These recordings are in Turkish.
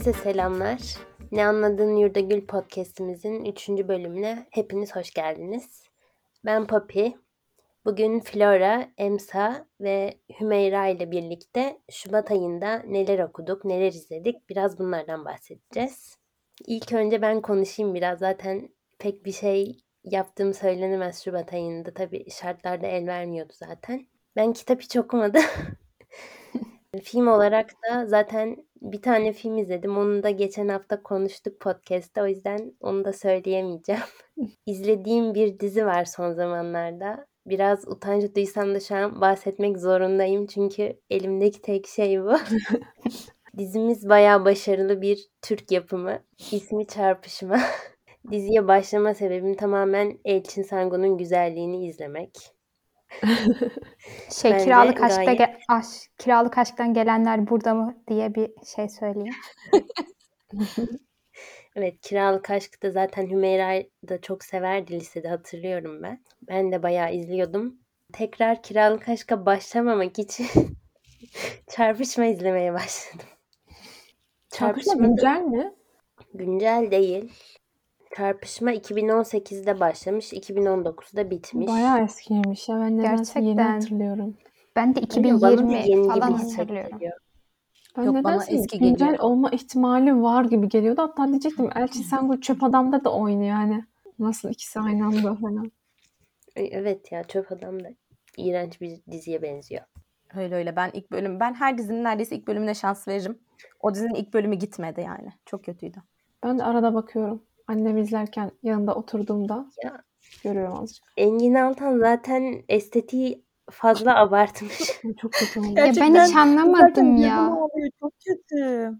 Herkese selamlar. Ne Anladığın Yurda Gül podcastimizin 3. bölümüne hepiniz hoş geldiniz. Ben Poppy. Bugün Flora, Emsa ve Hümeyra ile birlikte Şubat ayında neler okuduk, neler izledik biraz bunlardan bahsedeceğiz. İlk önce ben konuşayım biraz. Zaten pek bir şey yaptığım söylenemez Şubat ayında. Tabii şartlarda el vermiyordu zaten. Ben kitap hiç okumadım. Film olarak da zaten bir tane film izledim. Onu da geçen hafta konuştuk podcast'te. O yüzden onu da söyleyemeyeceğim. İzlediğim bir dizi var son zamanlarda. Biraz utanç duysam da şu an bahsetmek zorundayım. Çünkü elimdeki tek şey bu. Dizimiz bayağı başarılı bir Türk yapımı. İsmi Çarpışma. Diziye başlama sebebim tamamen Elçin Sangu'nun güzelliğini izlemek. Şey Bence kiralık aşkta gayet- ge- aş, kiralık aşktan gelenler burada mı diye bir şey söyleyeyim. Evet, Kiralık Aşk'ı da zaten Hümeyra da çok severdi lisede hatırlıyorum ben. Ben de bayağı izliyordum. Tekrar Kiralık Aşk'a başlamamak için Çarpışma izlemeye başladım. Çarpışma güncel mi? güncel değil. Çarpışma 2018'de başlamış, 2019'da bitmiş. Bayağı eskiymiş ya. Ben nedense yeni Gerçekten. hatırlıyorum. Ben de Öyle bana da 2020 yeni falan hatırlıyorum. Ben Yok, bana eski güncel geliyor. olma ihtimali var gibi geliyordu. Hatta diyecektim Elçin Sengur Çöp Adam'da da oynuyor yani. Nasıl ikisi aynı anda falan. Evet ya Çöp Adam da iğrenç bir diziye benziyor. Öyle öyle. Ben ilk bölüm, ben her dizinin neredeyse ilk bölümüne şans veririm. O dizinin ilk bölümü gitmedi yani. Çok kötüydü. Ben de arada bakıyorum. Annem izlerken yanında oturduğumda Ya görüyorum azıcık. Engin Altan zaten estetiği fazla abartmış. Çok kötü oldu. Ya ben hiç anlamadım ya. Çok kötü.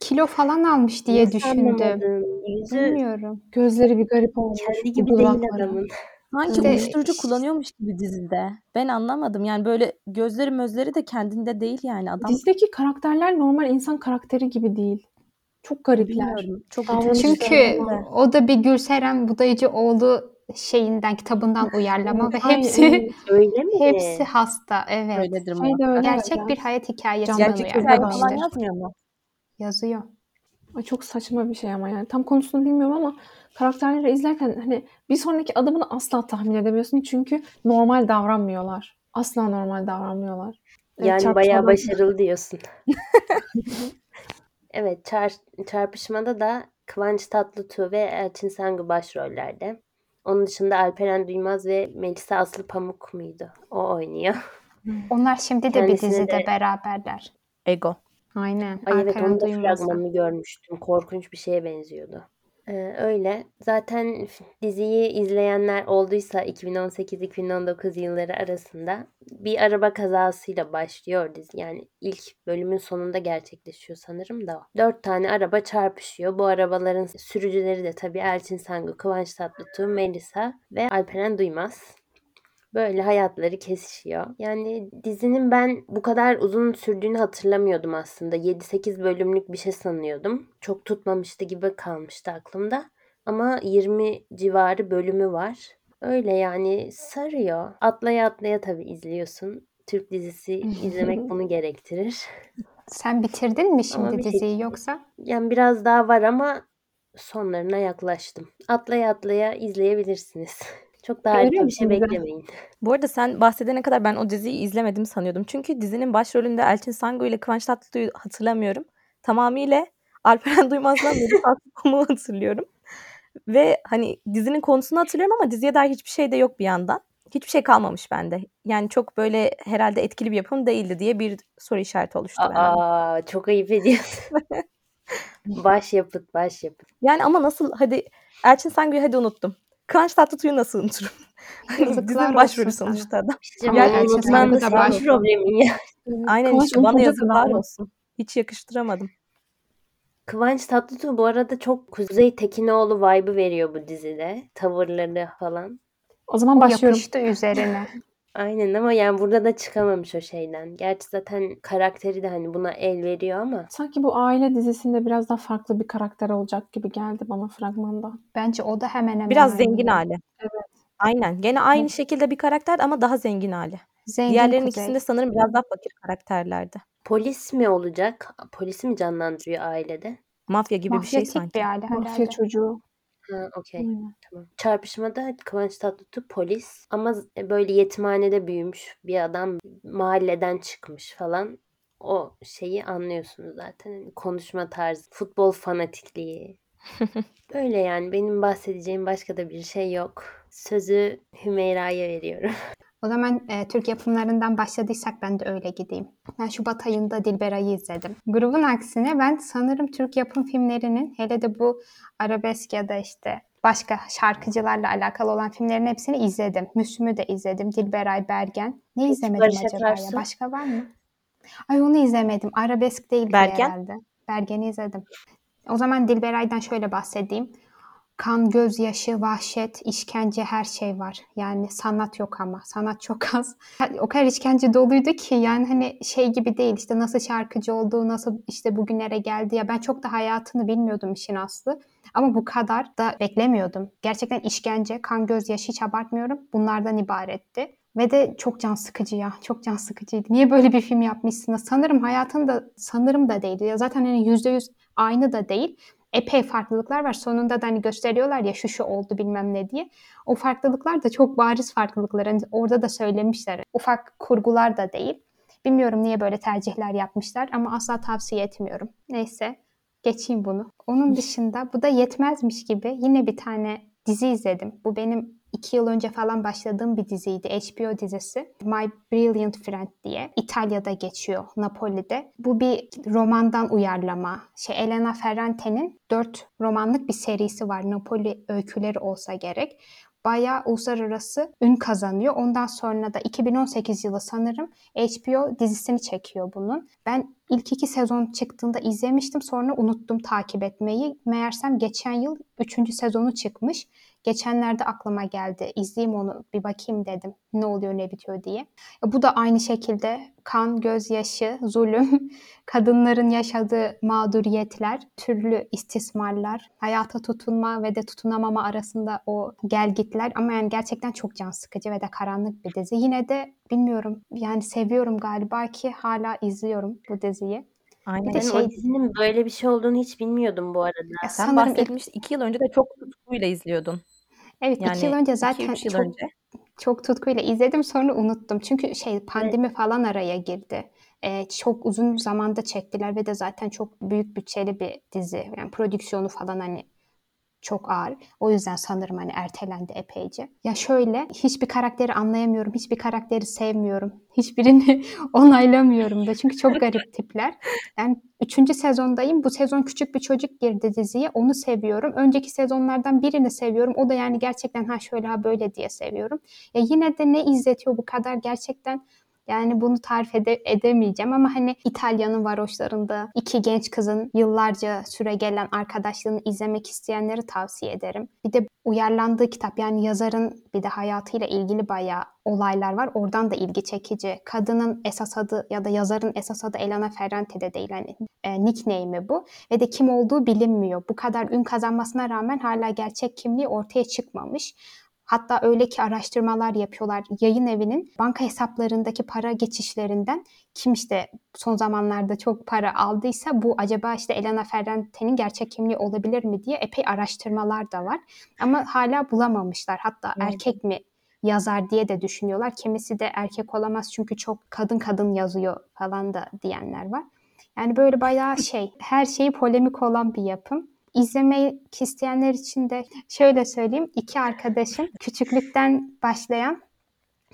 Kilo falan almış diye Nasıl düşündüm. anlamadın? Yüzü Bilmiyorum. Gözleri bir garip olmuş. kendi gibi değil dudakları. adamın. Sanki İşte- uyuşturucu kullanıyormuş gibi dizide. Ben anlamadım. Yani böyle gözleri mözleri de kendinde değil yani. Adam Dizideki karakterler normal insan karakteri gibi değil. Çok garipler. bilmiyorum. Çok. Çünkü öyle. o da bir Gülseren Budayıcıoğlu şeyinden kitabından uyarlama ve hepsi. Öyle mi? hepsi hasta. Evet. Öyledir Şey öyle. Gerçek ya. bir hayat hikayesinden Gerçek falan uyarlanmıştır. yazmıyor mu? Yazıyor. Ay çok saçma bir şey ama yani. Tam konusunu bilmiyorum ama karakterleri izlerken hani bir sonraki adımını asla tahmin edemiyorsun. Çünkü normal davranmıyorlar. Asla normal davranmıyorlar. Yani bayağı çarpışmadan- başarılı diyorsun. evet, çar- çarpışmada da Kıvanç Tatlıtuğ ve Elçin Sangu başrollerde. Onun dışında Alperen Duymaz ve Melisa Aslı Pamuk muydu? O oynuyor. Onlar şimdi de bir Kendisine dizide de- beraberler. Ego. Aynen. Ay evet Alperen onun da Duymaz'la. fragmanını görmüştüm. Korkunç bir şeye benziyordu. Öyle. Zaten diziyi izleyenler olduysa 2018-2019 yılları arasında bir araba kazasıyla başlıyor dizi. Yani ilk bölümün sonunda gerçekleşiyor sanırım da. Dört tane araba çarpışıyor. Bu arabaların sürücüleri de tabii Elçin Sangu, Kıvanç Tatlıtuğ, Melisa ve Alperen Duymaz. Böyle hayatları kesişiyor. Yani dizinin ben bu kadar uzun sürdüğünü hatırlamıyordum aslında. 7-8 bölümlük bir şey sanıyordum. Çok tutmamıştı gibi kalmıştı aklımda. Ama 20 civarı bölümü var. Öyle yani sarıyor. Atlaya atlaya tabii izliyorsun. Türk dizisi izlemek bunu gerektirir. Sen bitirdin mi şimdi bir diziyi şekilde- yoksa? Yani biraz daha var ama sonlarına yaklaştım. Atlaya atlaya izleyebilirsiniz. Çok daha Görüyor harika bir şey beklemeyin. Bu arada sen bahsedene kadar ben o diziyi izlemedim sanıyordum. Çünkü dizinin başrolünde Elçin Sangu ile Kıvanç Tatlıtuğ'u hatırlamıyorum. Tamamıyla Alperen Duymaz'dan Melisa Aslı Pamuk'u hatırlıyorum. Ve hani dizinin konusunu hatırlıyorum ama diziye dair hiçbir şey de yok bir yandan. Hiçbir şey kalmamış bende. Yani çok böyle herhalde etkili bir yapım değildi diye bir soru işareti oluştu bende. Aa, çok ayıp ediyorsun. başyapıt, başyapıt. Yani ama nasıl hadi Elçin Sangu'yu hadi unuttum. Kıvanç Tatlıtuğ'u nasıl unuturum? Hani dizinin başrolü sonuçta adam. Bir şey da da senin problemin ya. Aynen Kıvanç işte bana yazıklar olsun. Hiç yakıştıramadım. Kıvanç Tatlıtuğ bu arada çok Kuzey Tekinoğlu vibe'ı veriyor bu dizide. Tavırları falan. O zaman başlıyorum. yapıştı üzerine. Aynen ama yani burada da çıkamamış o şeyden. Gerçi zaten karakteri de hani buna el veriyor ama Sanki bu aile dizisinde biraz daha farklı bir karakter olacak gibi geldi bana fragmanda. Bence o da hemen hemen Biraz aynı. zengin hali. Evet. Aynen. Gene aynı şekilde bir karakter ama daha zengin hali. Zengin Diğerlerinin kuzey. ikisinde sanırım biraz daha fakir karakterlerdi. polis mi olacak? Polisi mi canlandırıyor ailede? Mafya gibi bir şey Mafyatik sanki. bir aile Mafya herhalde. çocuğu. Ha, okey. Tamam. Çarpışmada Kıvanç Tatlıtuğ polis ama z- böyle yetimhanede büyümüş bir adam mahalleden çıkmış falan. O şeyi anlıyorsunuz zaten. Hani konuşma tarzı, futbol fanatikliği. Böyle yani benim bahsedeceğim başka da bir şey yok. Sözü Hümeyra'ya veriyorum. O zaman e, Türk yapımlarından başladıysak ben de öyle gideyim. Ben Şubat ayında Dilberay'ı izledim. Grubun aksine ben sanırım Türk yapım filmlerinin hele de bu arabesk ya da işte başka şarkıcılarla alakalı olan filmlerin hepsini izledim. Müslüm'ü de izledim. Dilberay, Bergen. Ne izlemedim Barış acaba ya? Akarsu? Başka var mı? Ay onu izlemedim. Arabesk değil Bergen? herhalde. Bergen'i izledim. O zaman Dilberay'dan şöyle bahsedeyim. Kan, gözyaşı, vahşet, işkence her şey var. Yani sanat yok ama. Sanat çok az. O kadar işkence doluydu ki yani hani şey gibi değil işte nasıl şarkıcı olduğu, nasıl işte bugünlere geldi ya ben çok da hayatını bilmiyordum işin aslı. Ama bu kadar da beklemiyordum. Gerçekten işkence, kan, gözyaşı hiç abartmıyorum. Bunlardan ibaretti. Ve de çok can sıkıcı ya. Çok can sıkıcıydı. Niye böyle bir film yapmışsınız? Sanırım hayatında sanırım da değildi. Ya zaten hani yüzde yüz aynı da değil epey farklılıklar var. Sonunda da hani gösteriyorlar ya şu şu oldu bilmem ne diye. O farklılıklar da çok bariz farklılıklar. Hani orada da söylemişler. Ufak kurgular da değil. Bilmiyorum niye böyle tercihler yapmışlar ama asla tavsiye etmiyorum. Neyse geçeyim bunu. Onun dışında bu da yetmezmiş gibi yine bir tane dizi izledim. Bu benim iki yıl önce falan başladığım bir diziydi. HBO dizisi. My Brilliant Friend diye. İtalya'da geçiyor. Napoli'de. Bu bir romandan uyarlama. Şey Elena Ferrante'nin dört romanlık bir serisi var. Napoli öyküleri olsa gerek. Bayağı uluslararası ün kazanıyor. Ondan sonra da 2018 yılı sanırım HBO dizisini çekiyor bunun. Ben ilk iki sezon çıktığında izlemiştim. Sonra unuttum takip etmeyi. Meğersem geçen yıl üçüncü sezonu çıkmış. Geçenlerde aklıma geldi. İzleyeyim onu bir bakayım dedim. Ne oluyor ne bitiyor diye. Bu da aynı şekilde kan, gözyaşı, zulüm, kadınların yaşadığı mağduriyetler, türlü istismarlar, hayata tutunma ve de tutunamama arasında o gelgitler ama yani gerçekten çok can sıkıcı ve de karanlık bir dizi. Yine de bilmiyorum yani seviyorum galiba ki hala izliyorum bu diziyi. Aynen. Bir de şey- o dizinin böyle bir şey olduğunu hiç bilmiyordum bu arada. Ya Sen ilk- bahsetmiştin. iki yıl önce de çok tutkuyla izliyordun. Evet Yani iki yıl önce 2-3 zaten yıl çok önce. çok tutkuyla izledim sonra unuttum. Çünkü şey pandemi falan araya girdi. Ee, çok uzun zamanda çektiler ve de zaten çok büyük bütçeli bir dizi. Yani prodüksiyonu falan hani çok ağır. O yüzden sanırım hani ertelendi epeyce. Ya şöyle hiçbir karakteri anlayamıyorum. Hiçbir karakteri sevmiyorum. Hiçbirini onaylamıyorum da. Çünkü çok garip tipler. Yani üçüncü sezondayım. Bu sezon küçük bir çocuk girdi diziye. Onu seviyorum. Önceki sezonlardan birini seviyorum. O da yani gerçekten ha şöyle ha böyle diye seviyorum. Ya yine de ne izletiyor bu kadar gerçekten yani bunu tarif ede- edemeyeceğim ama hani İtalya'nın varoşlarında iki genç kızın yıllarca süre gelen arkadaşlığını izlemek isteyenleri tavsiye ederim. Bir de uyarlandığı kitap yani yazarın bir de hayatıyla ilgili bayağı olaylar var. Oradan da ilgi çekici. Kadının esas adı ya da yazarın esas adı Elena Ferrante de değil. Hani e, nickname'i bu. Ve de kim olduğu bilinmiyor. Bu kadar ün kazanmasına rağmen hala gerçek kimliği ortaya çıkmamış. Hatta öyle ki araştırmalar yapıyorlar. Yayın evinin banka hesaplarındaki para geçişlerinden kim işte son zamanlarda çok para aldıysa bu acaba işte Elena Ferrante'nin gerçek kimliği olabilir mi diye epey araştırmalar da var. Ama hala bulamamışlar. Hatta Evet. erkek mi yazar diye de düşünüyorlar. Kimisi de erkek olamaz çünkü çok kadın kadın yazıyor falan da diyenler var. Yani böyle bayağı şey, her şeyi polemik olan bir yapım. İzlemek isteyenler için de şöyle söyleyeyim. iki arkadaşın küçüklükten başlayan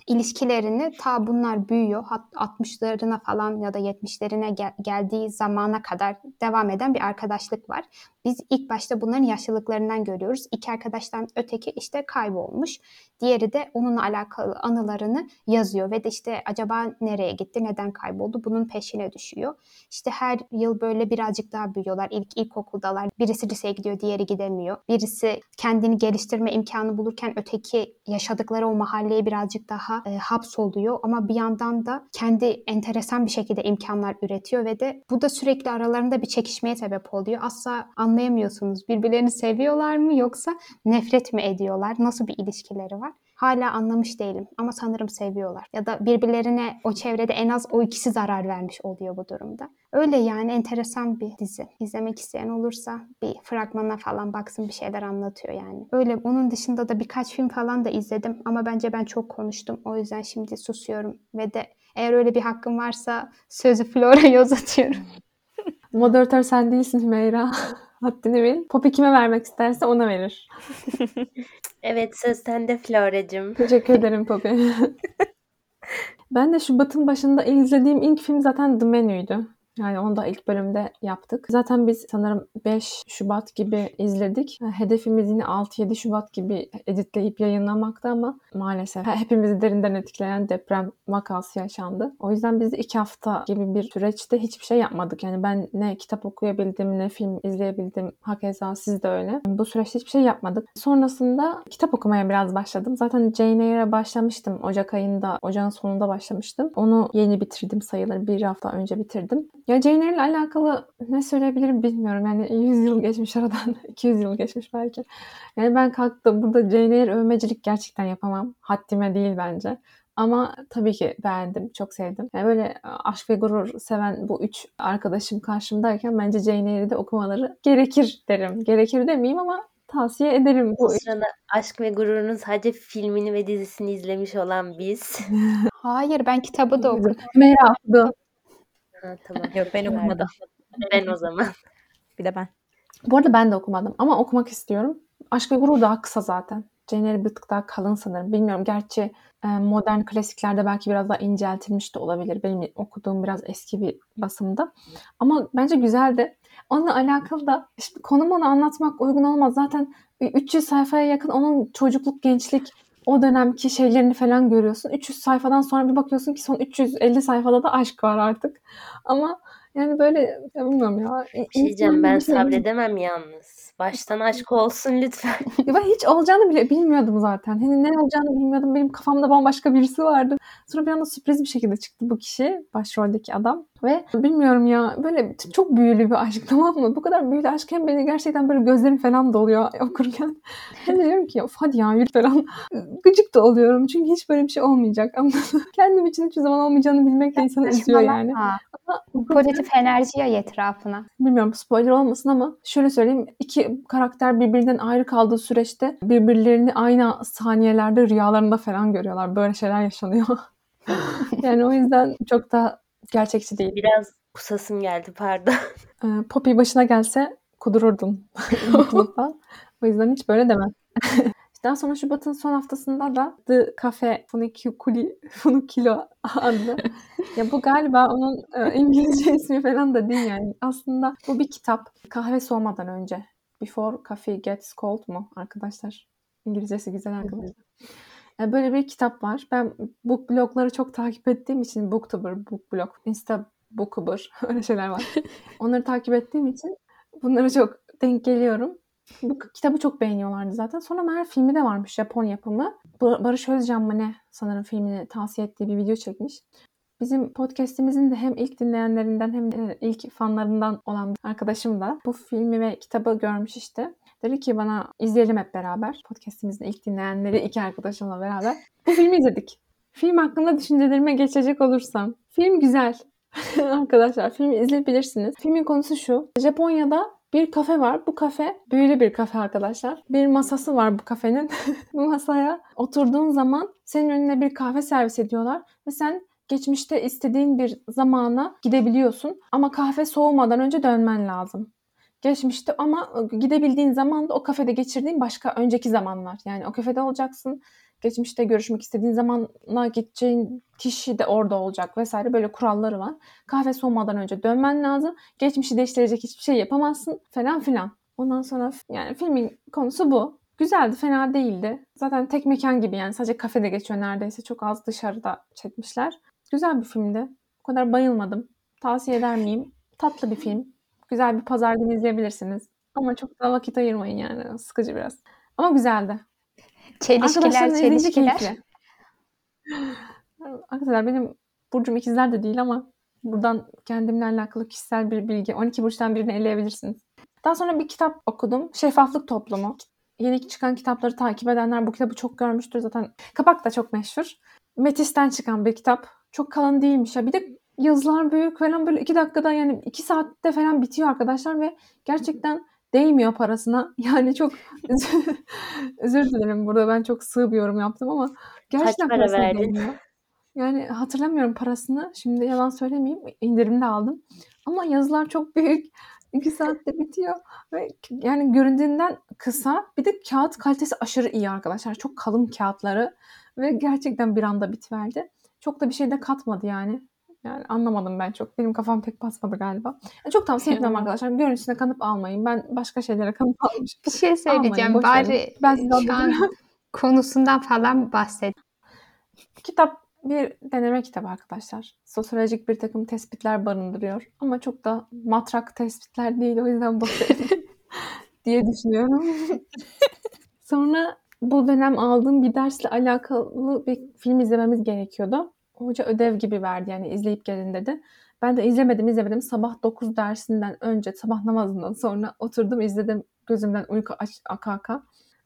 ilişkilerini ta bunlar büyüyor. Hat 60'larına falan ya da 70'lerine gel- geldiği zamana kadar devam eden bir arkadaşlık var. Biz ilk başta bunların yaşlılıklarından görüyoruz. İki arkadaştan öteki işte kaybolmuş. Diğeri de onunla alakalı anılarını yazıyor ve de işte acaba nereye gitti, neden kayboldu bunun peşine düşüyor. İşte her yıl böyle birazcık daha büyüyorlar. İlk ilkokuldalar. Birisi liseye gidiyor, diğeri gidemiyor. Birisi kendini geliştirme imkanı bulurken öteki yaşadıkları o mahalleye birazcık daha e, hapsoluyor. Ama bir yandan da kendi enteresan bir şekilde imkanlar üretiyor ve de bu da sürekli aralarında bir çekişmeye sebep oluyor. Asla anlayamıyorsunuz birbirlerini seviyorlar mı yoksa nefret mi ediyorlar? Nasıl bir ilişkileri var? Hala anlamış değilim ama sanırım seviyorlar. Ya da birbirlerine o çevrede en az o ikisi zarar vermiş oluyor bu durumda. Öyle yani enteresan bir dizi. İzlemek isteyen olursa bir fragmana falan baksın bir şeyler anlatıyor yani. Öyle onun dışında da birkaç film falan da izledim ama bence ben çok konuştum. O yüzden şimdi susuyorum ve de eğer öyle bir hakkım varsa sözü Flora'ya uzatıyorum. Moderatör sen değilsin Hümeyra. Haddini bil. Poppy kime vermek isterse ona verir. Evet söz sende Flora'cığım. Teşekkür ederim Poppy. ben de Şubat'ın başında izlediğim ilk film zaten The Menu'ydu. Yani onu da ilk bölümde yaptık. Zaten biz sanırım 5 Şubat gibi izledik. Hedefimiz yine 6-7 Şubat gibi editleyip yayınlamakta ama maalesef hepimizi derinden etkileyen deprem vakası yaşandı. O yüzden biz 2 hafta gibi bir süreçte hiçbir şey yapmadık. Yani ben ne kitap okuyabildim ne film izleyebildim. Hakeza siz de öyle. Bu süreçte hiçbir şey yapmadık. Sonrasında kitap okumaya biraz başladım. Zaten Jane Eyre'e başlamıştım. Ocak ayında, ocağın sonunda başlamıştım. Onu yeni bitirdim sayılır. Bir hafta önce bitirdim. Ya Jane Eyre ile alakalı ne söyleyebilirim bilmiyorum. Yani 100 yıl geçmiş aradan. 200 yıl geçmiş belki. Yani ben kalktım burada Jane Eyre övmecilik gerçekten yapamam. Haddime değil bence. Ama tabii ki beğendim, çok sevdim. Yani böyle aşk ve gurur seven bu üç arkadaşım karşımdayken bence Jane Eyre'i de okumaları gerekir derim. Gerekir demeyeyim ama tavsiye ederim. Bu sırada Aşk ve Gurur'un sadece filmini ve dizisini izlemiş olan biz. Hayır ben kitabı da okudum. Okudu. Ha, tamam. Yok ben okumadım. Ben o zaman. Bir de ben. Bu arada ben de okumadım ama okumak istiyorum. Aşk ve Gurur daha kısa zaten. Jane Eyre bir tık daha kalın sanırım. Bilmiyorum. Gerçi e, modern klasiklerde belki biraz daha inceltilmiş de olabilir. Benim okuduğum biraz eski bir basımda. Ama bence güzeldi. Onunla alakalı da işte konum onu anlatmak uygun olmaz. Zaten 300 sayfaya yakın onun çocukluk, gençlik, o dönemki şeylerini falan görüyorsun. 300 sayfadan sonra bir bakıyorsun ki son 350 sayfada da aşk var artık. Ama yani böyle ya bilmiyorum ya. Bir şey diyeceğim ben sabredemem yalnız. Baştan aşk olsun lütfen. Ya ben hiç olacağını bile bilmiyordum zaten. Hani ne olacağını bilmiyordum. Benim kafamda bambaşka birisi vardı. Sonra bir anda sürpriz bir şekilde çıktı bu kişi. Başroldeki adam. Ve bilmiyorum ya böyle çok büyülü bir aşk tamam mı? Bu kadar büyülü aşk hem beni gerçekten böyle gözlerim falan doluyor okurken. Hem de diyorum ki of hadi ya yürü falan. Gıcık da oluyorum. Çünkü hiç böyle bir şey olmayacak. Ama kendim için hiçbir zaman olmayacağını bilmek de insanı üzüyor yani. Ha. Pozitif enerji yay etrafına. Bilmiyorum spoiler olmasın ama şöyle söyleyeyim. iki karakter birbirinden ayrı kaldığı süreçte birbirlerini aynı saniyelerde rüyalarında falan görüyorlar. Böyle şeyler yaşanıyor. yani o yüzden çok da gerçekçi değil. Biraz kusasım geldi pardon. Ee, Poppy başına gelse kudururdum mutluluktan. o yüzden hiç böyle demem. Daha sonra Şubat'ın son haftasında da The Cafe Funiculi Funicilo adlı. ya bu galiba onun e, İngilizce ismi falan da değil yani. Aslında bu bir kitap. Kahve soğumadan önce. Before Coffee Gets Cold mu arkadaşlar? İngilizcesi güzel arkadaşlar. Yani böyle bir kitap var. Ben book blogları çok takip ettiğim için Booktuber, book blog, Insta Booktuber öyle şeyler var. Onları takip ettiğim için bunlara çok denk geliyorum. Bu kitabı çok beğeniyorlardı zaten. Sonra meğer filmi de varmış Japon yapımı. Barış Özcan mı ne sanırım filmini tavsiye ettiği bir video çekmiş. Bizim podcastimizin de hem ilk dinleyenlerinden hem de ilk fanlarından olan arkadaşım da bu filmi ve kitabı görmüş işte. Dedi ki bana izleyelim hep beraber. Podcastimizin ilk dinleyenleri iki arkadaşımla beraber. Bu filmi izledik. Film hakkında düşüncelerime geçecek olursam. Film güzel. Arkadaşlar filmi izleyebilirsiniz. Filmin konusu şu. Japonya'da bir kafe var. Bu kafe büyülü bir kafe arkadaşlar. Bir masası var bu kafenin. bu masaya oturduğun zaman senin önüne bir kahve servis ediyorlar ve sen geçmişte istediğin bir zamana gidebiliyorsun ama kahve soğumadan önce dönmen lazım. Geçmişte ama gidebildiğin zaman da o kafede geçirdiğin başka önceki zamanlar. Yani o kafede olacaksın. Geçmişte görüşmek istediğin zamana gideceğin kişi de orada olacak vesaire böyle kuralları var. Kahve soğumadan önce dönmen lazım. Geçmişi değiştirecek hiçbir şey yapamazsın falan filan. Ondan sonra yani filmin konusu bu. Güzeldi, fena değildi. Zaten tek mekan gibi yani sadece kafede geçiyor neredeyse. Çok az dışarıda çekmişler. Güzel bir filmdi. O kadar bayılmadım. Tavsiye eder miyim? Tatlı bir film. Güzel bir pazar günü izleyebilirsiniz. Ama çok da vakit ayırmayın yani. Sıkıcı biraz. Ama güzeldi. Çelişkiler, çelişkiler. Keyifli. Arkadaşlar benim burcum ikizler de değil ama buradan kendimle alakalı kişisel bir bilgi. 12 burçtan birini eleyebilirsiniz. Daha sonra bir kitap okudum. Şeffaflık Toplumu. yeni çıkan kitapları takip edenler bu kitabı çok görmüştür zaten. Kapak da çok meşhur. Metis'ten çıkan bir kitap. Çok kalın değilmiş ya. Bir de yazılar büyük falan böyle iki dakikada yani iki saatte falan bitiyor arkadaşlar ve gerçekten değmiyor parasına. Yani çok özür dilerim burada ben çok sığ bir yorum yaptım ama gerçekten para parasına verdin? değmiyor. Yani hatırlamıyorum parasını. Şimdi yalan söylemeyeyim. İndirimde aldım. Ama yazılar çok büyük. İki saatte bitiyor. Ve yani göründüğünden kısa. Bir de kağıt kalitesi aşırı iyi arkadaşlar. Çok kalın kağıtları. Ve gerçekten bir anda bitiverdi. Çok da bir şey de katmadı yani. Yani anlamadım ben çok. Benim kafam pek basmadı galiba. Yani çok tavsiye etmem arkadaşlar. Görüntüsüne kanıp almayın. Ben başka şeylere kanıp almışım. Bir şey söyleyeceğim. verin. Bari Ben size şu an konusundan falan bahset. Kitap bir deneme kitabı arkadaşlar. Sosyolojik bir takım tespitler barındırıyor. Ama çok da matrak tespitler değil. O yüzden verin diye düşünüyorum. Sonra bu dönem aldığım bir dersle alakalı bir film izlememiz gerekiyordu. Hoca ödev gibi verdi yani izleyip gelin dedi. Ben de izlemedim izlemedim. Sabah 9 dersinden önce sabah namazından sonra oturdum izledim. Gözümden uyku aç, aka aka.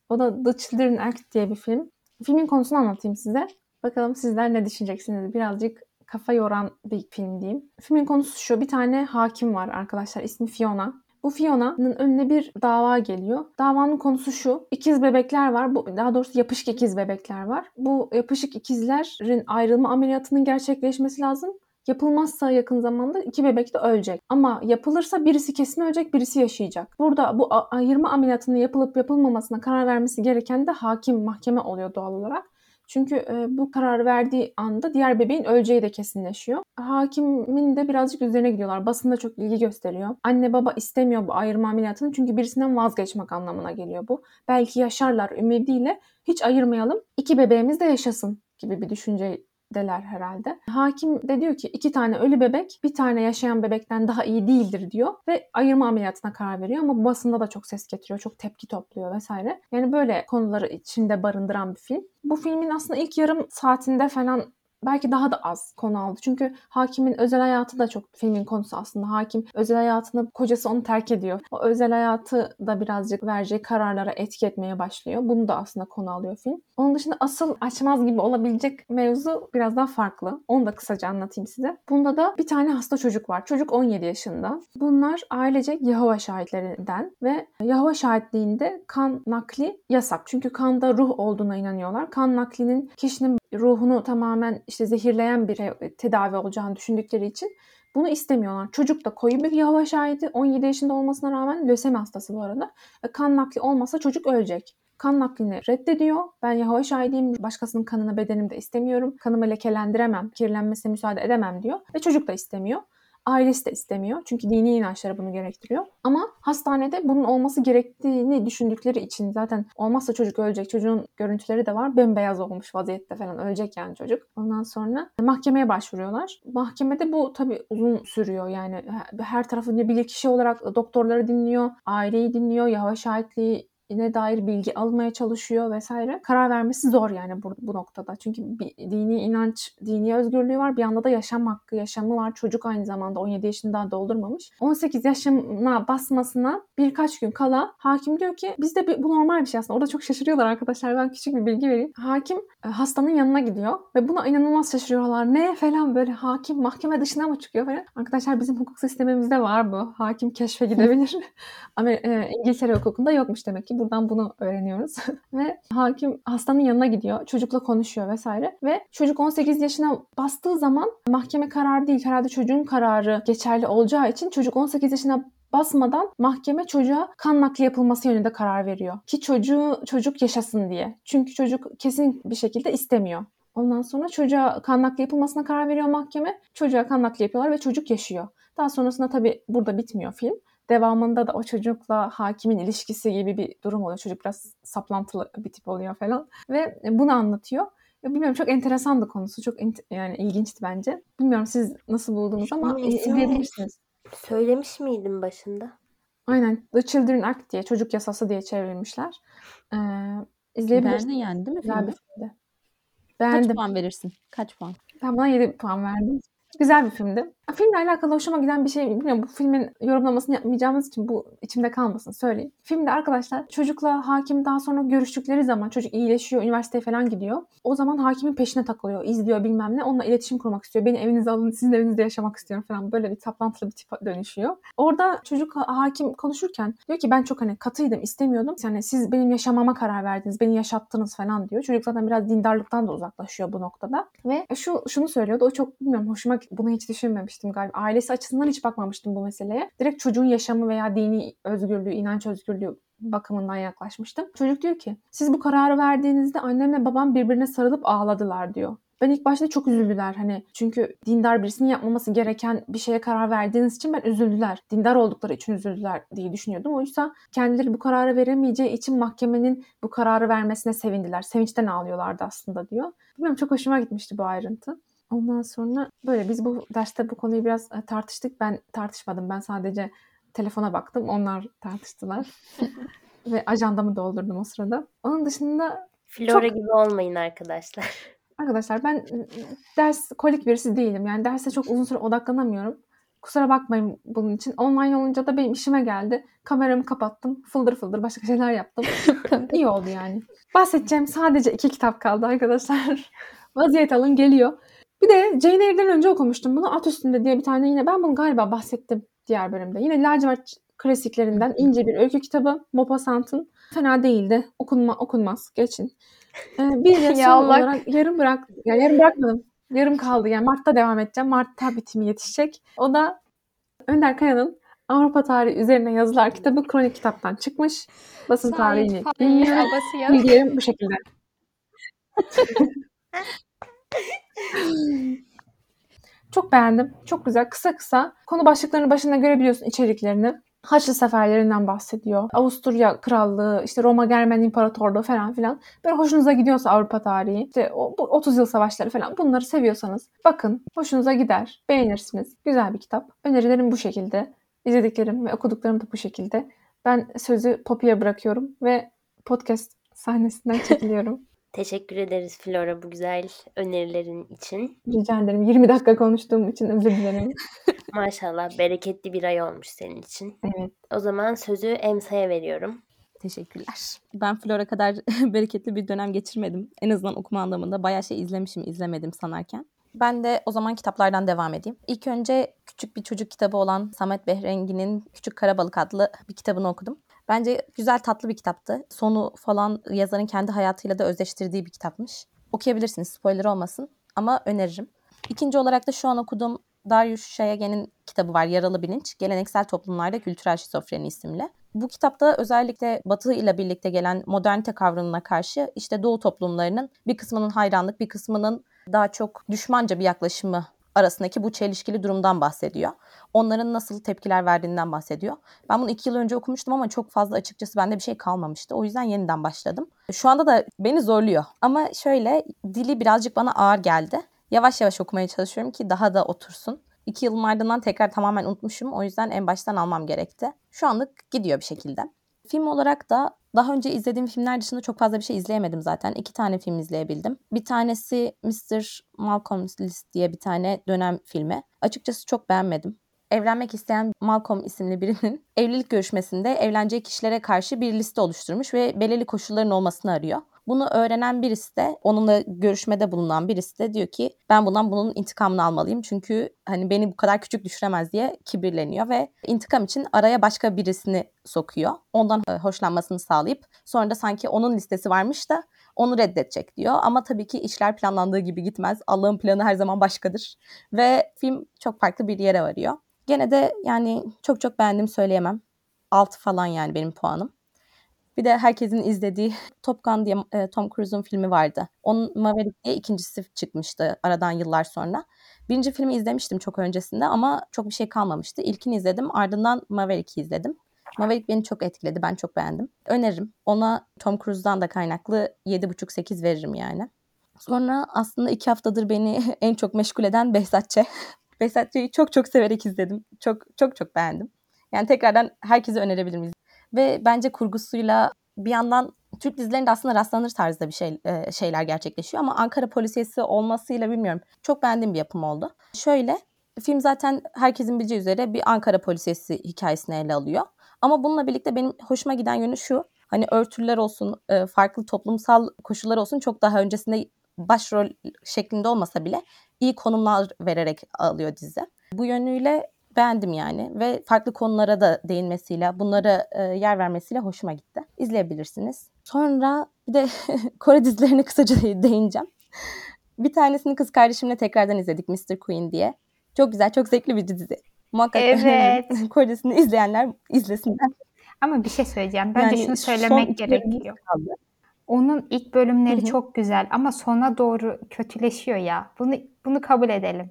O da The Children Act diye bir film. Filmin konusunu anlatayım size. Bakalım sizler ne düşüneceksiniz? Birazcık kafa yoran bir film diyeyim. Filmin konusu şu. Bir tane hakim var arkadaşlar. İsmi Fiona. Bu Fiona'nın önüne bir dava geliyor. Davanın konusu şu. İkiz bebekler var. Bu, daha doğrusu yapışık ikiz bebekler var. Bu yapışık ikizlerin ayrılma ameliyatının gerçekleşmesi lazım. Yapılmazsa yakın zamanda iki bebek de ölecek. Ama yapılırsa birisi kesin ölecek, birisi yaşayacak. Burada bu ayırma ameliyatının yapılıp yapılmamasına karar vermesi gereken de hakim, mahkeme oluyor doğal olarak. Çünkü e, bu kararı verdiği anda diğer bebeğin öleceği de kesinleşiyor. Hakimin de birazcık üzerine gidiyorlar. Basında çok ilgi gösteriyor. Anne baba istemiyor bu ayırma ameliyatını çünkü birisinden vazgeçmek anlamına geliyor bu. Belki yaşarlar ümidiyle hiç ayırmayalım. İki bebeğimiz de yaşasın gibi bir düşünce deler herhalde. Hakim de diyor ki iki tane ölü bebek bir tane yaşayan bebekten daha iyi değildir diyor ve ayırma ameliyatına karar veriyor ama basında da çok ses getiriyor, çok tepki topluyor vesaire. Yani böyle konuları içinde barındıran bir film. Bu filmin aslında ilk yarım saatinde falan belki daha da az konu aldı. Çünkü hakimin özel hayatı da çok filmin konusu aslında. Hakim özel hayatını kocası onu terk ediyor. O özel hayatı da birazcık vereceği kararlara etki etmeye başlıyor. Bunu da aslında konu alıyor film. Onun dışında asıl açmaz gibi olabilecek mevzu biraz daha farklı. Onu da kısaca anlatayım size. Bunda da bir tane hasta çocuk var. Çocuk 17 yaşında. Bunlar ailecek Yahova şahitlerinden ve Yahova şahitliğinde kan nakli yasak. Çünkü kanda ruh olduğuna inanıyorlar. Kan naklinin kişinin ruhunu tamamen işte zehirleyen bir tedavi olacağını düşündükleri için bunu istemiyorlar. Çocuk da koyu bir Yahova şahidi. 17 yaşında olmasına rağmen lösemi hastası bu arada. Ve kan nakli olmasa çocuk ölecek. Kan naklini reddediyor. Ben Yahova şahidiyim. Başkasının kanını bedenimde istemiyorum. Kanımı lekelendiremem. Kirlenmesine müsaade edemem diyor. Ve çocuk da istemiyor. Ailesi de istemiyor. Çünkü dini inançları bunu gerektiriyor. Ama hastanede bunun olması gerektiğini düşündükleri için zaten olmazsa çocuk ölecek. Çocuğun görüntüleri de var. Bembeyaz olmuş vaziyette falan. Ölecek yani çocuk. Ondan sonra mahkemeye başvuruyorlar. Mahkemede bu tabii uzun sürüyor. Yani her tarafı ne bilir kişi olarak doktorları dinliyor. Aileyi dinliyor. Yahva şahitliği ne dair bilgi almaya çalışıyor vesaire. Karar vermesi zor yani bu, bu noktada. Çünkü bir dini inanç, dini özgürlüğü var. Bir yanda da yaşam hakkı, yaşamı var. Çocuk aynı zamanda 17 yaşını daha doldurmamış. 18 yaşına basmasına birkaç gün kala hakim diyor ki bizde bu normal bir şey aslında. Orada çok şaşırıyorlar arkadaşlar. Ben küçük bir bilgi vereyim. Hakim e, hastanın yanına gidiyor ve buna inanılmaz şaşırıyorlar. Ne falan böyle hakim mahkeme dışına mı çıkıyor falan. Arkadaşlar bizim hukuk sistemimizde var bu. Hakim keşfe gidebilir. Ama e, İngiltere hukukunda yokmuş demek ki buradan bunu öğreniyoruz. ve hakim hastanın yanına gidiyor. Çocukla konuşuyor vesaire. Ve çocuk 18 yaşına bastığı zaman mahkeme kararı değil. Herhalde çocuğun kararı geçerli olacağı için çocuk 18 yaşına basmadan mahkeme çocuğa kan nakli yapılması yönünde karar veriyor. Ki çocuğu çocuk yaşasın diye. Çünkü çocuk kesin bir şekilde istemiyor. Ondan sonra çocuğa kan nakli yapılmasına karar veriyor mahkeme. Çocuğa kan nakli yapıyorlar ve çocuk yaşıyor. Daha sonrasında tabii burada bitmiyor film devamında da o çocukla hakimin ilişkisi gibi bir durum oluyor. Çocuk biraz saplantılı bir tip oluyor falan. Ve bunu anlatıyor. Ya bilmiyorum çok enteresandı konusu. Çok yani ilginçti bence. Bilmiyorum siz nasıl buldunuz ama izleyebilirsiniz. Söylemiş miydim başında? Aynen. The Children Act diye, çocuk yasası diye çevrilmişler. Ee, izleyebilirsiniz. Beğendin yani değil mi Güzel bir filmdi. Beğendim. Kaç puan verirsin? Kaç puan? Ben buna 7 puan verdim. Güzel bir filmdi. Filmle alakalı hoşuma giden bir şey bilmiyorum. Bu filmin yorumlamasını yapmayacağımız için bu içimde kalmasın söyleyeyim. Filmde arkadaşlar çocukla hakim daha sonra görüştükleri zaman çocuk iyileşiyor, üniversiteye falan gidiyor. O zaman hakimin peşine takılıyor, izliyor bilmem ne. Onunla iletişim kurmak istiyor. Beni evinize alın, sizin evinizde yaşamak istiyorum falan. Böyle bir saplantılı bir tipe dönüşüyor. Orada çocuk hakim konuşurken diyor ki ben çok hani katıydım, istemiyordum. Yani siz benim yaşamama karar verdiniz, beni yaşattınız falan diyor. Çocuk zaten biraz dindarlıktan da uzaklaşıyor bu noktada. Ve şu şunu söylüyordu. O çok bilmiyorum hoşuma bunu hiç düşünmemiştim galiba. Ailesi açısından hiç bakmamıştım bu meseleye. Direkt çocuğun yaşamı veya dini özgürlüğü, inanç özgürlüğü bakımından yaklaşmıştım. Çocuk diyor ki siz bu kararı verdiğinizde annemle babam birbirine sarılıp ağladılar diyor. Ben ilk başta çok üzüldüler hani çünkü dindar birisinin yapmaması gereken bir şeye karar verdiğiniz için ben üzüldüler. Dindar oldukları için üzüldüler diye düşünüyordum. Oysa kendileri bu kararı veremeyeceği için mahkemenin bu kararı vermesine sevindiler. Sevinçten ağlıyorlardı aslında diyor. Bilmiyorum çok hoşuma gitmişti bu ayrıntı. Ondan sonra böyle biz bu derste bu konuyu biraz e, tartıştık. Ben tartışmadım. Ben sadece telefona baktım. Onlar tartıştılar. Ve ajandamı doldurdum o sırada. Onun dışında Flora Çok- gibi olmayın arkadaşlar. arkadaşlar ben ders kolik birisi değilim. Yani derse çok uzun süre odaklanamıyorum. Kusura bakmayın bunun için. Online olunca da benim işime geldi. Kameramı kapattım. Fıldır fıldır başka şeyler yaptım. İyi oldu yani. Bahsedeceğim sadece iki kitap kaldı arkadaşlar. Vaziyet alın geliyor. Bir de Jane Eyre'den önce okumuştum bunu. At üstünde diye bir tane yine ben bunu galiba bahsettim diğer bölümde. Yine lacivert klasiklerinden ince bir öykü kitabı. Maupassant'ın fena değildi. Okunma, okunmaz. Geçin. Ee, bir de Ya son Allah. olarak yarım bırak, ya yarım bırakmadım. Yarım kaldı. Yani Mart'ta devam edeceğim. Mart'ta bitimi yetişecek. O da Önder Kaya'nın Avrupa tarihi üzerine yazılar kitabı kronik kitaptan çıkmış. Basın tarihini bilmiyorum. Ya. Bilgilerim bu şekilde. Çok beğendim. Çok güzel. Kısa kısa. Konu başlıklarını başında görebiliyorsun içeriklerini. Haçlı seferlerinden bahsediyor. Avusturya Krallığı, işte Roma Germen İmparatorluğu falan filan. Böyle hoşunuza gidiyorsa Avrupa tarihi, işte o, bu 30 yıl savaşları falan bunları seviyorsanız bakın hoşunuza gider, beğenirsiniz. Güzel bir kitap. Önerilerim bu şekilde. İzlediklerim ve okuduklarım da bu şekilde. Ben sözü Poppy'ye bırakıyorum ve podcast sahnesinden çekiliyorum. Teşekkür ederiz Flora bu güzel önerilerin için. Rica ederim. 20 dakika konuştuğum için özür dilerim. Maşallah bereketli bir ay olmuş senin için. Evet. O zaman sözü Emsa'ya veriyorum. Teşekkürler. Ben Flora kadar bereketli bir dönem geçirmedim. En azından okuma anlamında bayağı şey izlemişim, izlemedim sanarken. Ben de o zaman kitaplardan devam edeyim. İlk önce küçük bir çocuk kitabı olan Samet Behrengi'nin Küçük Karabalık adlı bir kitabını okudum. Bence güzel tatlı bir kitaptı. Sonu falan yazarın kendi hayatıyla da özdeştirdiği bir kitapmış. Okuyabilirsiniz spoiler olmasın ama öneririm. İkinci olarak da şu an okuduğum Darius Şayagen'in kitabı var Yaralı Bilinç. Geleneksel Toplumlarda Kültürel Şizofreni isimli. Bu kitapta özellikle Batı ile birlikte gelen modernite kavramına karşı işte Doğu toplumlarının bir kısmının hayranlık, bir kısmının daha çok düşmanca bir yaklaşımı arasındaki bu çelişkili durumdan bahsediyor. Onların nasıl tepkiler verdiğinden bahsediyor. Ben bunu iki yıl önce okumuştum ama çok fazla açıkçası bende bir şey kalmamıştı. O yüzden yeniden başladım. Şu anda da beni zorluyor. Ama şöyle dili birazcık bana ağır geldi. Yavaş yavaş okumaya çalışıyorum ki daha da otursun. İki yılın ardından tekrar tamamen unutmuşum. O yüzden en baştan almam gerekti. Şu anlık gidiyor bir şekilde. Film olarak da daha önce izlediğim filmler dışında çok fazla bir şey izleyemedim zaten. İki tane film izleyebildim. Bir tanesi Mr. Malcolm's List diye bir tane dönem filmi. Açıkçası çok beğenmedim. Evlenmek isteyen Malcolm isimli birinin evlilik görüşmesinde evleneceği kişilere karşı bir liste oluşturmuş ve belirli koşulların olmasını arıyor. Bunu öğrenen birisi de onunla görüşmede bulunan birisi de diyor ki ben bundan bunun intikamını almalıyım. Çünkü hani beni bu kadar küçük düşüremez diye kibirleniyor ve intikam için araya başka birisini sokuyor. Ondan e, hoşlanmasını sağlayıp sonra da sanki onun listesi varmış da onu reddedecek diyor. Ama tabii ki işler planlandığı gibi gitmez. Allah'ın planı her zaman başkadır. Ve film çok farklı bir yere varıyor. Gene de yani çok çok beğendim söyleyemem. 6 falan yani benim puanım. Bir de herkesin izlediği Top Gun diye e, Tom Cruise'un filmi vardı. Onun Maverick diye ikincisi çıkmıştı aradan yıllar sonra. Birinci filmi izlemiştim çok öncesinde ama çok bir şey kalmamıştı. İlkini izledim ardından Maverick'i izledim. Maverick beni çok etkiledi. Ben çok beğendim. Öneririm. Ona Tom Cruise'dan da kaynaklı 7,5-8 veririm yani. Sonra aslında iki haftadır beni en çok meşgul eden Behzatçı. Behzatçı'yı çok çok severek izledim. Çok çok çok beğendim. Yani tekrardan herkese önerebilirim. Ve bence kurgusuyla bir yandan Türk dizilerinde aslında rastlanır tarzda bir şey e, şeyler gerçekleşiyor ama Ankara polisiyesi olmasıyla bilmiyorum. Çok beğendiğim bir yapım oldu. Şöyle film zaten herkesin bileceği üzere bir Ankara polisiyesi hikayesini ele alıyor. Ama bununla birlikte benim hoşuma giden yönü şu. Hani örtüler olsun, e, farklı toplumsal koşullar olsun çok daha öncesinde başrol şeklinde olmasa bile iyi konumlar vererek alıyor dizi. Bu yönüyle beğendim yani ve farklı konulara da değinmesiyle, bunlara e, yer vermesiyle hoşuma gitti. İzleyebilirsiniz. Sonra bir de Kore dizilerine kısaca değineceğim. Bir tanesini kız kardeşimle tekrardan izledik Mr. Queen diye. Çok güzel, çok zevkli bir dizi. Muhakkak Evet. Kore'sini izleyenler izlesinler. Ama bir şey söyleyeceğim. Bence Yani şunu söylemek gerekiyor. kaldı. Onun ilk bölümleri Hı hı. çok güzel ama sona doğru kötüleşiyor ya. Bunu bunu kabul edelim.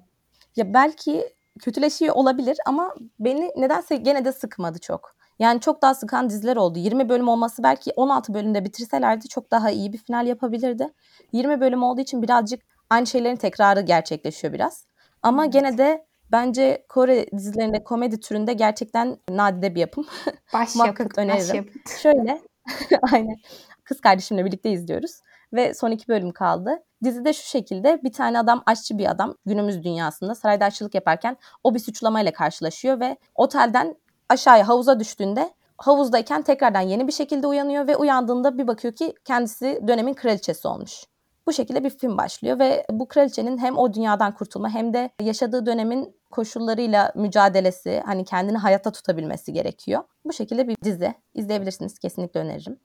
Ya belki kötüleşiyor olabilir ama beni nedense gene de sıkmadı çok. Yani çok daha sıkan diziler oldu. 20 bölüm olması belki 16 bölümde bitirselerdi çok daha iyi bir final yapabilirdi. 20 bölüm olduğu için birazcık aynı şeylerin tekrarı gerçekleşiyor biraz. Ama Evet. gene de bence Kore dizilerinde komedi türünde gerçekten nadide bir yapım. Baş yapıt, öneririm. yapıt. Şöyle, aynen. Kız kardeşimle birlikte izliyoruz ve son iki bölüm kaldı. Dizide şu şekilde bir tane adam aşçı bir adam günümüz dünyasında sarayda aşçılık yaparken o bir suçlamayla karşılaşıyor ve otelden aşağıya havuza düştüğünde havuzdayken tekrardan yeni bir şekilde uyanıyor ve uyandığında bir bakıyor ki kendisi dönemin kraliçesi olmuş. Bu şekilde bir film başlıyor ve bu kraliçenin hem o dünyadan kurtulma hem de yaşadığı dönemin koşullarıyla mücadelesi, hani kendini hayatta tutabilmesi gerekiyor. Bu şekilde bir dizi. İzleyebilirsiniz. Kesinlikle öneririm.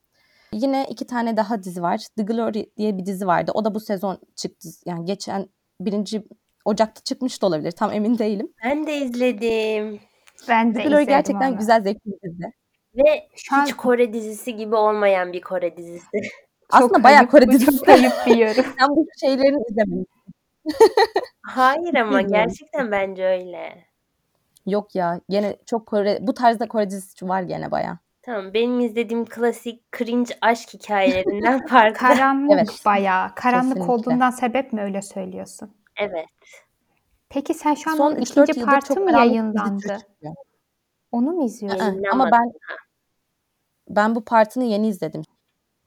Yine iki tane daha dizi var. The Glory diye bir dizi vardı. O da bu sezon çıktı. Yani geçen birinci Ocak'ta çıkmış da olabilir. Tam emin değilim. Ben de izledim. Ben de The Glory izledim gerçekten onu. güzel, zevkli bir dizi. Ve Şu an hiç Kore dizisi gibi olmayan bir Kore dizisi. Aslında çok bayağı ayıp, Kore dizisi. Çok ayıp diyorum. Sen bu şeylerini izlemeyin. Hayır ama gerçekten bence öyle. Yok ya. Gene çok Kore, bu tarzda Kore dizisi var gene bayağı. Tamam benim izlediğim klasik cringe aşk hikayelerinden farklı. Karanlık Evet. bayağı. Karanlık Kesinlikle. olduğundan sebep mi öyle söylüyorsun? evet. Peki sen şu an Son onun 3-4 ikinci bir dizi yayınlandı? Onu mu izliyorsun? Ama ben ben bu partını yeni izledim.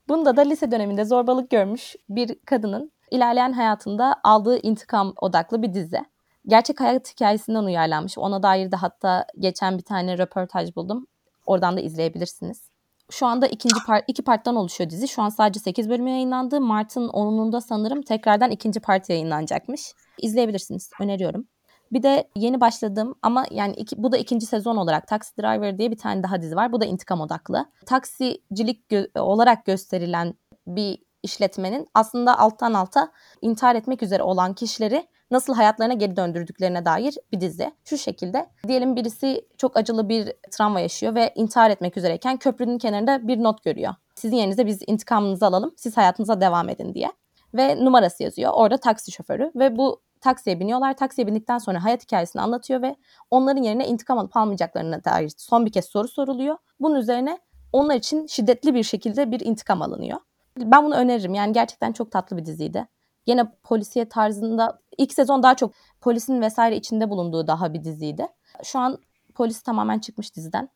Bunda da lise döneminde zorbalık görmüş bir kadının ilerleyen hayatında aldığı intikam odaklı bir dizi. Gerçek hayat hikayesinden uyarlanmış. Ona dair de hatta geçen bir tane röportaj buldum. Oradan da izleyebilirsiniz. Şu anda ikinci part, iki parttan oluşuyor dizi. Şu an sadece 8 bölüm yayınlandı. Mart'ın 10'unda sanırım tekrardan ikinci part yayınlanacakmış. İzleyebilirsiniz. Öneriyorum. Bir de yeni başladım ama yani iki, bu da ikinci sezon olarak Taxi Driver diye bir tane daha dizi var. Bu da intikam odaklı. Taksicilik gö- olarak gösterilen bir işletmenin aslında alttan alta intihar etmek üzere olan kişileri nasıl hayatlarına geri döndürdüklerine dair bir dizi. Şu şekilde diyelim birisi çok acılı bir travma yaşıyor ve intihar etmek üzereyken köprünün kenarında bir not görüyor. Sizin yerinize biz intikamınızı alalım, siz hayatınıza devam edin diye. Ve numarası yazıyor. Orada taksi şoförü ve bu taksiye biniyorlar. Taksiye bindikten sonra hayat hikayesini anlatıyor ve onların yerine intikam alıp almayacaklarına dair son bir kez soru soruluyor. Bunun üzerine onlar için şiddetli bir şekilde bir intikam alınıyor. Ben bunu öneririm. Yani gerçekten çok tatlı bir diziydi. Yine polisiye tarzında ilk sezon daha çok polisin vesaire içinde bulunduğu daha bir diziydi. Şu an polis tamamen çıkmış diziden.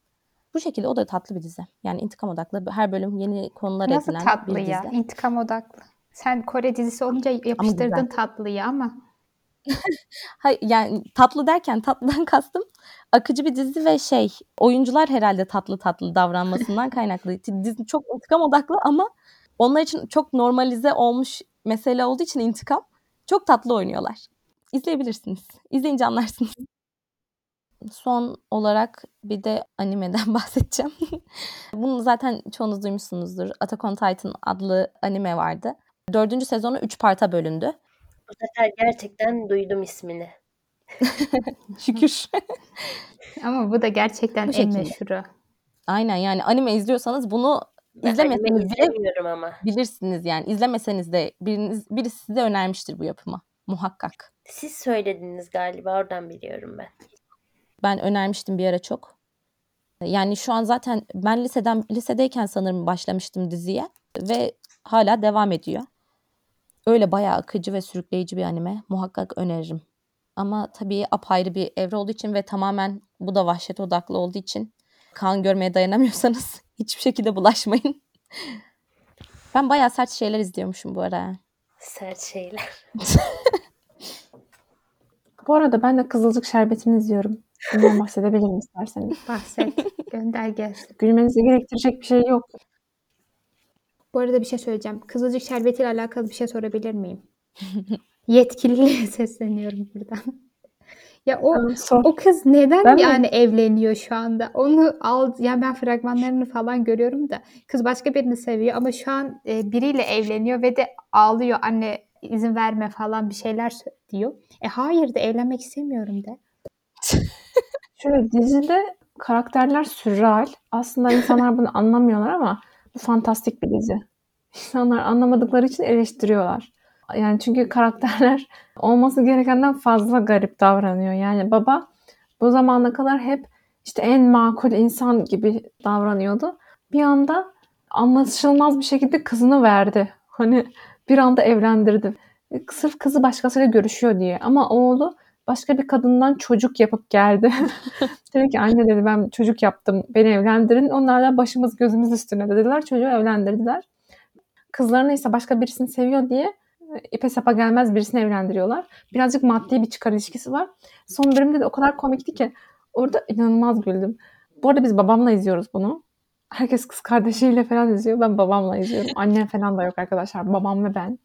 Bu şekilde o da tatlı bir dizi. Yani intikam odaklı her bölüm yeni konular Nasıl tatlı bir ya? dizi. İntikam odaklı. Sen Kore dizisi olunca yapıştırdın tatlıyı ama. Hayır, yani tatlı derken tatlıdan kastım akıcı bir dizi ve şey oyuncular herhalde tatlı tatlı davranmasından kaynaklı. Dizi çok intikam odaklı ama onlar için çok normalize olmuş mesele olduğu için intikam çok tatlı oynuyorlar. İzleyebilirsiniz. İzleyince anlarsınız. Son olarak bir de animeden bahsedeceğim. Bunu zaten çoğunuz duymuşsunuzdur. Attack on Titan adlı anime vardı. Dördüncü sezonu üç parta bölündü. Bu sefer gerçekten duydum ismini. Şükür. Ama bu da gerçekten Bu en meşhuru. Aynen yani anime izliyorsanız bunu İzlemeseniz bile ama. bilirsiniz yani. İzlemeseniz de biriniz, birisi size önermiştir bu yapımı. Muhakkak. Siz söylediniz galiba oradan biliyorum ben. Ben önermiştim bir ara çok. Yani şu an zaten ben liseden lisedeyken sanırım başlamıştım diziye ve hala devam ediyor. Öyle bayağı akıcı ve sürükleyici bir anime. Muhakkak öneririm. Ama tabii apayrı bir evre olduğu için ve tamamen bu da vahşet odaklı olduğu için kan görmeye dayanamıyorsanız hiçbir şekilde bulaşmayın. Ben bayağı sert şeyler izliyormuşum bu ara. Sert şeyler. Bu arada ben de Kızılcık Şerbeti'ni izliyorum. Bundan bahsedebilirim isterseniz. Bahset. Gönder gelsin. Gülmenizi gerektirecek bir şey yok. Bu arada bir şey söyleyeceğim. Kızılcık Şerbeti ile alakalı bir şey sorabilir miyim? Yetkililiğe sesleniyorum buradan. Ya o Tamam, sor. o kız neden Ben mi? yani evleniyor şu anda? Onu al yani ben fragmanlarını falan görüyorum da kız başka birini seviyor ama şu an e, biriyle evleniyor ve de ağlıyor anne izin verme falan bir şeyler sö- diyor. E hayır de evlenmek istemiyorum de. Şöyle dizide karakterler sürreal. Aslında insanlar bunu anlamıyorlar ama bu fantastik bir dizi. İnsanlar anlamadıkları için eleştiriyorlar. Yani çünkü karakterler olması gerekenden fazla garip davranıyor. Yani baba bu zamana kadar hep işte en makul insan gibi davranıyordu. Bir anda anlaşılmaz bir şekilde kızını verdi. Hani bir anda evlendirdi. Sırf kızı başkasıyla görüşüyor diye. Ama oğlu başka bir kadından çocuk yapıp geldi. dedi ki anne dedi ben çocuk yaptım beni evlendirin. Onlar da başımız gözümüz üstüne dediler. Çocuğu evlendirdiler. Kızlarını ise başka birisini seviyor diye e, ipe sapa gelmez birisini evlendiriyorlar. Birazcık maddi bir çıkar ilişkisi var. Son bölümde de o kadar komikti ki orada inanılmaz güldüm. Bu arada biz babamla izliyoruz bunu. Herkes kız kardeşiyle falan izliyor. Ben babamla izliyorum. Annem falan da yok arkadaşlar. Babam ve ben.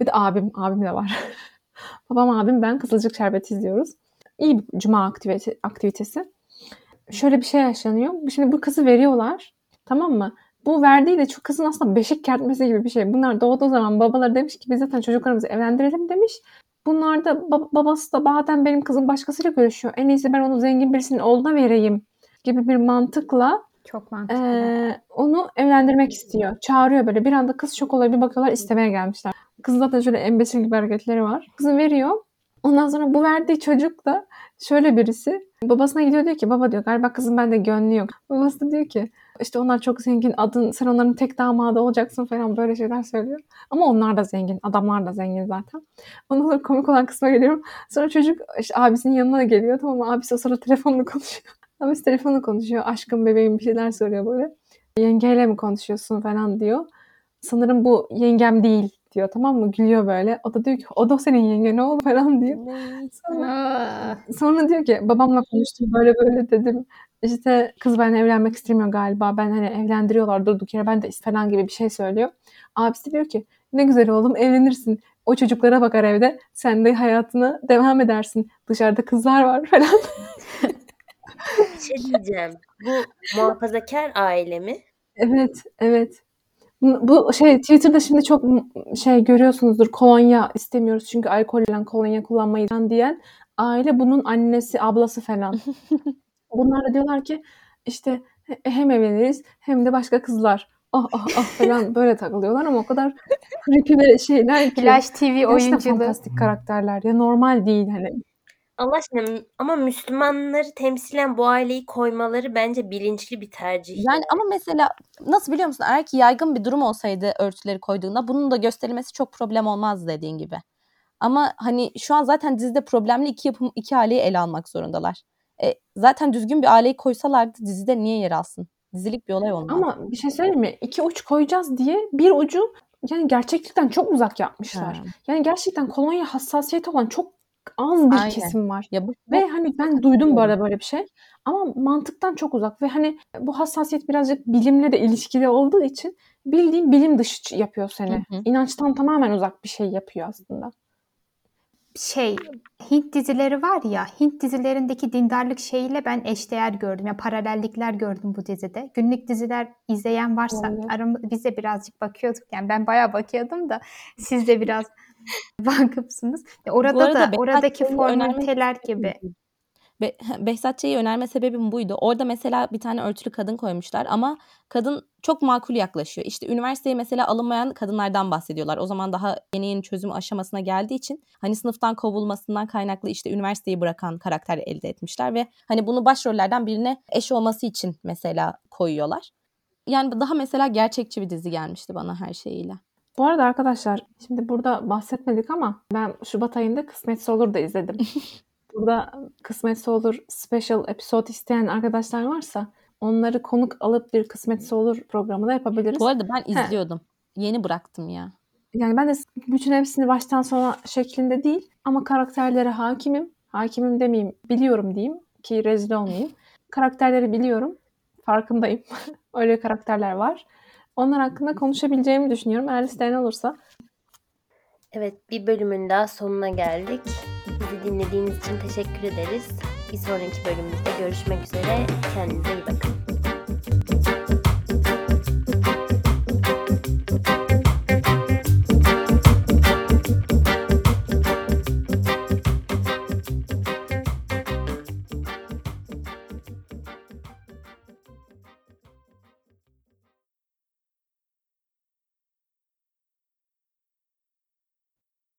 Bir de abim. Abim de var. Babam abim ben Kızılcık Şerbeti izliyoruz. İyi bir cuma aktivite, aktivitesi. Şöyle bir şey yaşanıyor. Şimdi bu kızı veriyorlar. Tamam mı? Bu verdiği de şu kızın aslında beşik kertmesi gibi bir şey. Bunlar doğduğu zaman babaları demiş ki biz zaten çocuklarımızı evlendirelim demiş. Bunlar da ba- babası da bazen benim kızım başkasıyla görüşüyor. En iyisi ben onu zengin birisinin oğluna vereyim gibi bir mantıkla Çok mantıklı. ee, onu evlendirmek istiyor. Çağırıyor böyle. Bir anda kız şok oluyor. Bir bakıyorlar istemeye gelmişler. Kız zaten şöyle embesil gibi hareketleri var. Kızı veriyor. Ondan sonra bu verdiği çocuk da şöyle birisi. Babasına gidiyor diyor ki baba diyor galiba kızın bende gönlü yok. Babası da diyor ki işte onlar çok zengin adın sen onların tek damadı olacaksın falan böyle şeyler söylüyor. Ama onlar da zengin. Adamlar da zengin zaten. Ondan sonra komik olan kısma geliyorum. Sonra çocuk işte abisinin yanına geliyor. Tamam mı? Abisi o sırada telefonla konuşuyor. Abisi telefonla konuşuyor. Aşkım bebeğim bir şeyler soruyor böyle. Yengeyle mi konuşuyorsun falan diyor. Sanırım bu yengem değil diyor tamam mı? Gülüyor böyle. O da diyor ki o da senin yenge ne oldu falan diyor. Sonra, Aa, sonra diyor ki babamla konuştum böyle böyle dedim. İşte kız ben evlenmek istemiyor galiba. Ben hani evlendiriyorlar durduk yere ben de falan gibi bir şey söylüyor. Abisi diyor ki ne güzel oğlum evlenirsin. O çocuklara bakar evde. Sen de hayatına devam edersin. Dışarıda kızlar var falan. Şey diyeceğim. Bu muhafazakar aile mi? Evet, evet. Bu şey Twitter'da şimdi çok şey görüyorsunuzdur. Kolonya istemiyoruz çünkü alkolle kolonya kullanmayız falan diyen aile bunun annesi, ablası falan. Bunlar da diyorlar ki işte he- hem evleniriz hem de başka kızlar. Ah ah ah falan böyle takılıyorlar ama o kadar creepy ve şeyler ki. Flash TV oyunculuğu. fantastik karakterler. Ya normal değil hani. Allah aşkına ama Müslümanları temsilen bu aileyi koymaları bence bilinçli bir tercih. Yani ama mesela nasıl biliyor musun? Eğer ki yaygın bir durum olsaydı örtüleri koyduğunda bunun da gösterilmesi çok problem olmaz dediğin gibi. Ama hani şu an zaten dizide problemli iki yapım iki aileyi ele almak zorundalar. E, zaten düzgün bir aileyi koysalardı dizide niye yer alsın? Dizilik bir olay olmaz. Ama bir şey söyleyeyim mi? İki uç koyacağız diye bir ucu yani gerçeklikten çok uzak yapmışlar. Ha. Yani gerçekten kolonya hassasiyeti olan çok az bir Aynen. kesim var. Ya bu, Ve hani ben duydum bu arada böyle bir şey. Ama mantıktan çok uzak ve hani bu hassasiyet birazcık bilimle de ilişkili olduğu için bildiğin bilim dışı yapıyor seni. Hı hı. İnançtan tamamen uzak bir şey yapıyor aslında. şey Hint dizileri var ya Hint dizilerindeki dindarlık şeyiyle ben eşdeğer gördüm. Ya paralellikler gördüm bu dizide. Günlük diziler izleyen varsa Olabilir. aramı, biz de birazcık bakıyorduk. Yani ben bayağı bakıyordum da siz de biraz vakıfsınız. Orada arada da oradaki formaliteler gibi. Be Behzat Ç'yi önerme sebebim buydu. Orada mesela bir tane örtülü kadın koymuşlar ama kadın çok makul yaklaşıyor. İşte üniversiteye mesela alınmayan kadınlardan bahsediyorlar. O zaman daha yeni yeni çözüm aşamasına geldiği için hani sınıftan kovulmasından kaynaklı işte üniversiteyi bırakan karakter elde etmişler ve hani bunu başrollerden birine eş olması için mesela koyuyorlar. Yani daha mesela gerçekçi bir dizi gelmişti bana her şeyiyle. Bu arada arkadaşlar şimdi burada bahsetmedik ama ben Şubat ayında Kısmetse Olur da izledim. burada Kısmetse Olur special episode isteyen arkadaşlar varsa onları konuk alıp bir Kısmetse Olur programı da yapabiliriz. Bu arada ben izliyordum. Yeni bıraktım ya. Yani ben de bütün hepsini baştan sona şeklinde değil ama karakterlere hakimim. Hakimim demeyeyim, biliyorum diyeyim ki rezil olmayayım. Karakterleri biliyorum, farkındayım. Öyle karakterler var. Onlar hakkında konuşabileceğimi düşünüyorum. Eğer isteyen olursa Evet, bir bölümün daha sonuna geldik. Bizi dinlediğiniz için teşekkür ederiz. Bir sonraki bölümümüzde görüşmek üzere. Kendinize iyi bakın.